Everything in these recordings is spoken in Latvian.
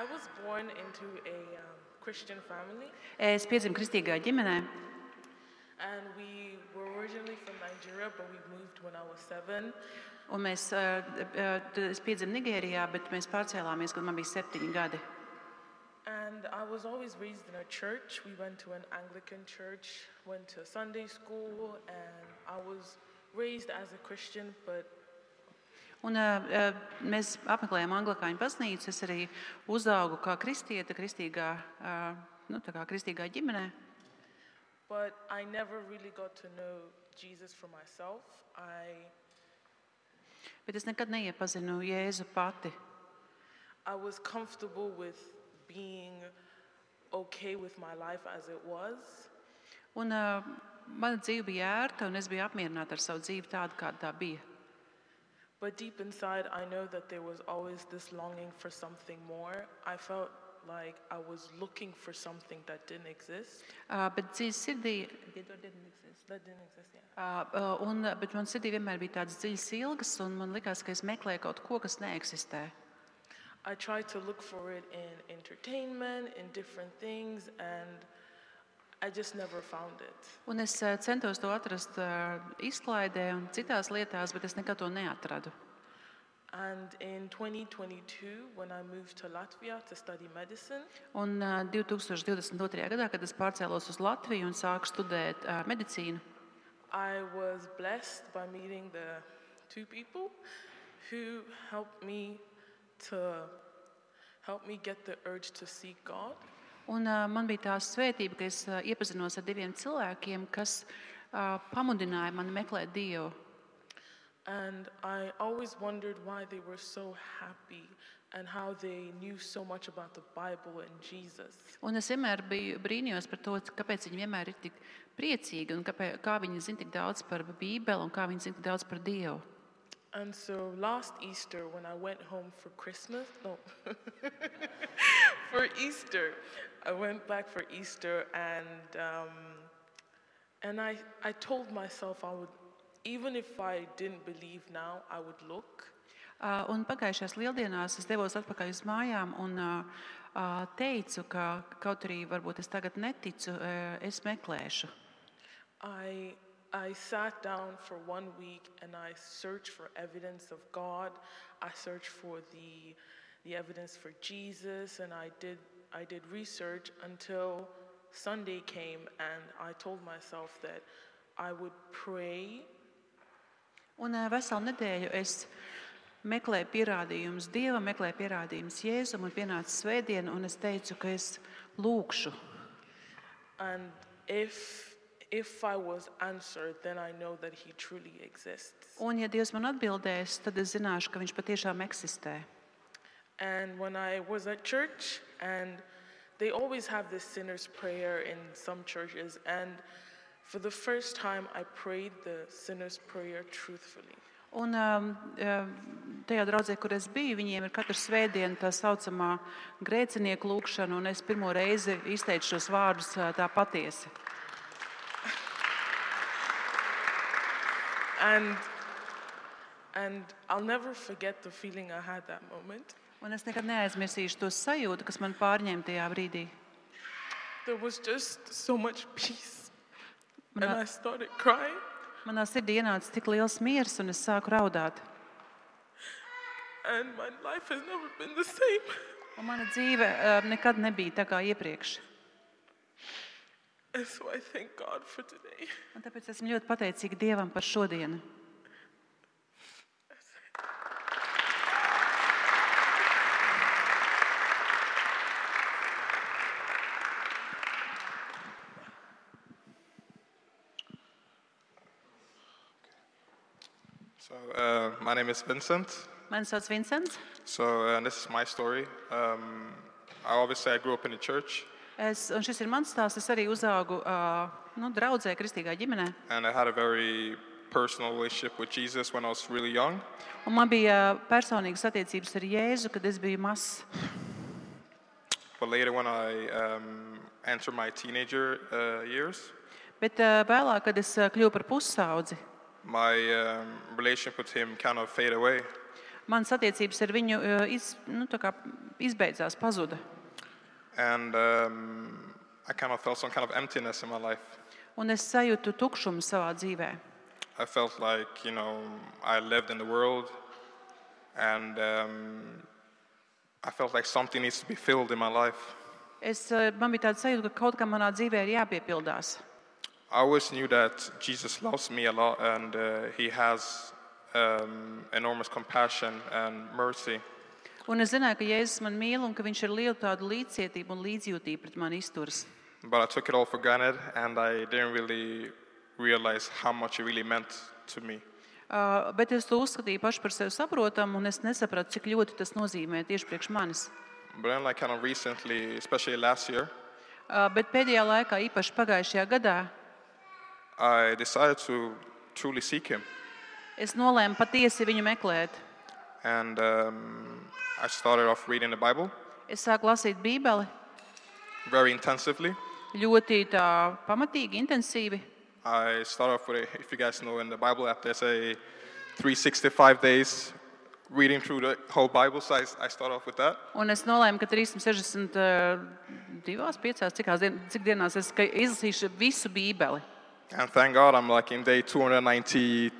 I was born into a um, Christian family, Es piedzimu kristīgā ģimenē, and we were originally from Nigeria, but we moved when I was seven. un mēs, uh, uh, es piedzimu Nigērijā, bet mēs pārcēlāmies, kad man bija septiņi gadi. And I was always raised in a church. We went to an Anglican church, went to Sunday school, and I was raised as a Christian, but Un, mēs apmeklējām Anglikāņu baznīcu. Es arī uzaugu kā kristiete, kristīgā, nu, kā kristīgā ģimenē. but I never really got to know Jesus for myself. I Bet es nekad neiepazinu Jēzu pati. I was comfortable with being okay with my life as it was. Un, uh, mana dzīve bija ērta, un es biju apmierināta ar savu dzīvi tādu, kāda tā bija. But deep inside, I know that there was always this longing for something more. I felt like I was looking for something that didn't exist. Uh, bet dziļi sirdī, That didn't exist, yeah. uh, uh, un, bet man sirdī vienmēr bija tādas dziļas ilgas, un man likās, ka es meklēju kaut ko, kas neeksistē. I tried to look for it in entertainment, in different things, and I just never found it. Un es uh, centos to atrast uh, izklaidē un citās lietās, bet es nekad to neatradu. And in 2022, when I moved to Latvia to study medicine, Un 2022. gadā, kad es pārcēlos uz Latviju un sāku studēt medicīnu, I was blessed by meeting the two people who helped me to help me get the urge to seek God. Un, uh, man bija tā svētība, ka es uh, iepazinos ar diviem cilvēkiem, kas uh, pamudināja mani meklēt Dievu. And I always wondered why they were so happy and how they knew so much about the Bible and Jesus. Un es vienmēr biju brīnījos par to, kāpēc viņi vienmēr ir tik priecīgi un kāpēc, kā viņi zina tik daudz par Bībeli un kā viņi zina tik daudz par Dievu. And so last Easter, when I went home for Christmas, no, for Easter, I went back for Easter and, um, and I, I told myself I would, even if I didn't believe now, I would look. Uh, un pagājušajās lieldienās es devos atpakaļ uz mājām un uh, uh, teicu, ka kaut arī varbūt es tagad neticu, uh, es meklēšu. I, I sat down for one week and I searched for evidence of God. I searched for the, the evidence for Jesus and I did, I did research until Sunday came and I told myself that I would pray Un veselu nedēļu es meklēju pierādījumus Dievam, meklēju pierādījumus Jēzum, un pienāca svētdiena, un es teicu, ka es lūkšu. and if, if I was answered, then I know that He truly exists. Un, ja Dievs man atbildēs, tad es zināšu, ka Viņš patiešām eksistē. And when I was at church, and they always have this sinner's prayer in some churches, and for the first time, I prayed the sinner's prayer truthfully. Un um, um, tajā draudzē, kur es biju, viņiem ir katru svētdienu tā saucamā grēcinieku lūkšana, un es pirmo reizi izteicu šos vārdus uh, tā patiesi. And, and I'll never forget the feeling I had that moment. Un es nekad neaizmirsīšu to sajūtu, kas man pārņēma tajā brīdī. There was just so much peace. And Manā, I started crying. manā sirdī ienāca tik liels miers, un es sāku raudāt. And my life has never been the same. Un mana dzīve uh, nekad nebija tā kā iepriekš. So I thank God for today. Un tāpēc esmu ļoti pateicīga Dievam par šodienu. So, uh, my name is Vincent. Mani sauc Vincents. So, uh, this is my story. Um, I obviously I grew up in the church, Es, un šis ir mans stāsts. Es arī uzaugu uh, nu, draudzē, kristīgā ģimenē. and I had a very personal relationship with Jesus when I was really young. Un man bija personīgas attiecības ar Jēzu, kad es biju mazs. But later, when I um, entered my teenager uh, years, Bet uh, vēlāk, kad es uh, kļuvu par pusaudzi, my um, relationship with Him kind of faded away. manas attiecības ar viņu uh, iz, nu, tā kā izbeidzās, pazuda. And um, I kind of felt some kind of emptiness in my life. Un es sajūtu tukšumu savā dzīvē. I felt like, you know, I lived in the world and um, I felt like something needs to be filled in my life. Es, eh, man bija tāds sajūta, ka kaut kam manā dzīvē ir jāpiepildās. I always knew that Jesus loves me a lot and uh, he has um, enormous compassion and mercy. Un es zināju, ka Jēzus man mīl un ka viņš ir lielu tādu līdzcietību un līdzjūtību pret mani izturas. But I took it all for granted and I didn't really realize how much it really meant to me. Uh, bet es to uzskatīju pašu par sevi saprotamu, un es nesapratu, cik ļoti tas nozīmē tieši priekš manis. But then, like, kind of recently, especially last year, Uh, bet pēdējā laikā, īpaši pagājušajā gadā, I decided to truly seek him. es nolēmu patiesi viņu meklēt. And um, I started off reading the Bible Es sāku lasīt Bībeli very intensively. ļoti tā, pamatīgi, intensīvi. I started off with, a, if you guys know, in the Bible app, there's a 365 days reading through the whole Bible. So I, I start off with that. Un es nolēmu, ka 362, 5, cikās dien, cik dienās es ka izlasīšu visu Bībeli. And thank God I'm like in day 293.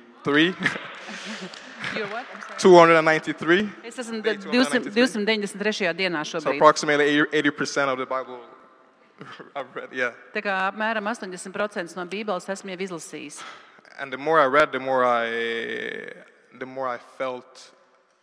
Jo what? I'm sorry. 293. Es esmu Day 200 293. dienā So šobrīd. approximately 80% of the Bible I've read, yeah. Tā kā apmēram 80% no Bībeles esmu jau izlasījis. And the more I read, the more I, the more I felt,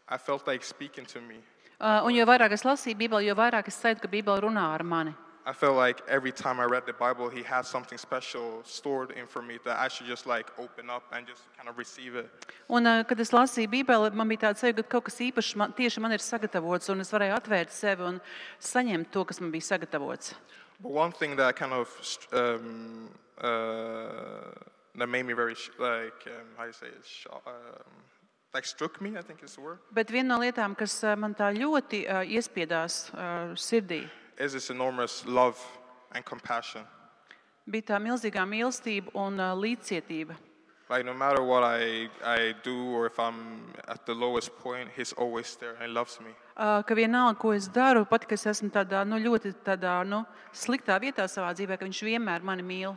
I felt like speaking to me. Uh, Un jo vairāk es lasīju Bībeli, jo vairāk es sajūtu, ka Bībele runā ar mani. I felt like every time I read the Bible, He had something special stored in for me that I should just like open up and just kind of receive it. Un, uh, kad es lasīju Bībeli, man bija tāds sajūta, ka kaut kas īpašs man, tieši man ir sagatavots, un es varēju atvērt sevi un saņemt to, kas man bija sagatavots. But one thing that kind of um, uh, that made me very like um, how you say it, um, like struck me. I think is the word. Bet viena no lietām, kas uh, man tā ļoti uh, iespiedās uh, sirdī, Is this enormous love and compassion. bija tā milzīgā mīlestība un uh, līdzcietība. Like no matter what I, I do or if I'm at the lowest point, he's always there and loves me. Uh, Ka vienalga, ko es daru, pat kad es esmu tādā nu, ļoti tādā, nu, sliktā vietā savā dzīvē, ka viņš vienmēr mani mīl.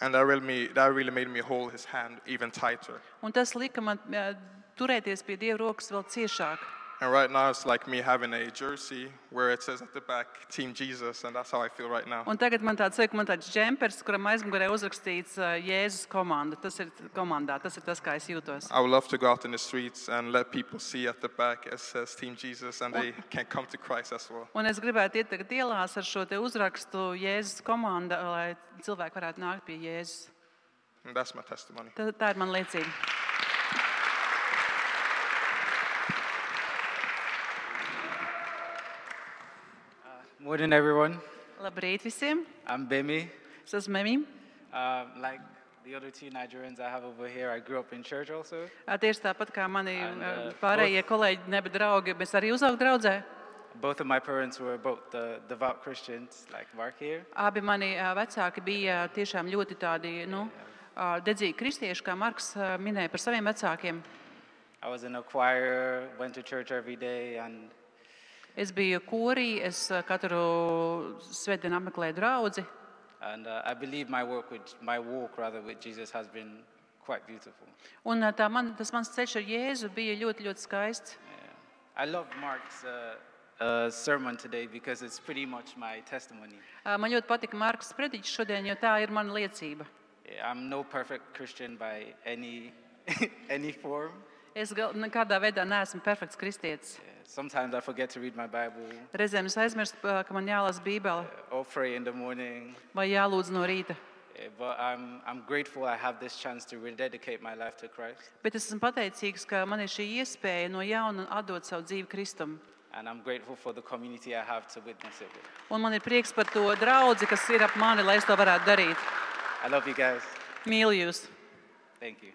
And that really, that really made me hold his hand even tighter. Un tas lika man uh, turēties pie Dieva rokas vēl ciešāk. And right now it's like me having a jersey where it says at the back, Team Jesus, and that's how I feel right now. Un tagad man tāds ir, man tāds džempers, kuram aizmugurē uzrakstīts uh, Jēzus komanda. Tas ir komandā, tas ir tas, kā es jūtos. I would love to go out in the streets and let people see at the back it says Team Jesus and they can come to Christ as well. Un es gribētu iet tagad ielās ar šo te uzrakstu Jēzus komanda, lai cilvēki varētu nākt pie Jēzus. And that's my testimony. Tā, tā ir mana liecība. Good morning, everyone. Labrīt visiem! I'm Bemi. Es esmu Memija. Um, like the other two Nigerians I have over here, I grew up in church also. Tieši tāpat kā mani And, ā, uh, pārējie kolēģi, neba draugi, mēs arī uzaugām draudzē. Both of my parents were both the devout Christians, like Mark here. Abi mani ā, vecāki bija tiešām ļoti tādi nu, ā, dedzīgi kristieši, kā Marks ā, minēja par saviem vecākiem. I was in a choir, went to church every day, and Es biju korī, es ā, katru svētdienu apmeklēju draugu. and uh, I believe my work with my walk rather with Jesus has been quite beautiful. Un ā, tā man, tas mans ceļš ar Jēzu bija ļoti, ļoti skaists. Yeah. I love Mark's uh, uh, sermon today because it's pretty much my testimony. Ā, Man ļoti patika Marks Sprediķis šodien, jo tā ir mana liecība. Yeah, I'm no perfect Christian by any any form. Es gal- nekādā veidā neesmu perfekts kristietis. Yeah, Sometimes I forget to read my Bible Reizēm es aizmirstu, ā, ka man jālasa Bībele or pray in the morning. vai jālūdz no rīta. Yeah, But I'm, I'm grateful I have this chance to rededicate my life to Christ. Bet es esmu pateicīgs, ka man ir šī iespēja no jauna atdot savu dzīvi Kristum. And I'm grateful for the community I have to witness it with. Un man ir prieks par to draugu, kas ir ap mani, lai es to varētu darīt. I love you guys. Mīlu jūs! Thank you.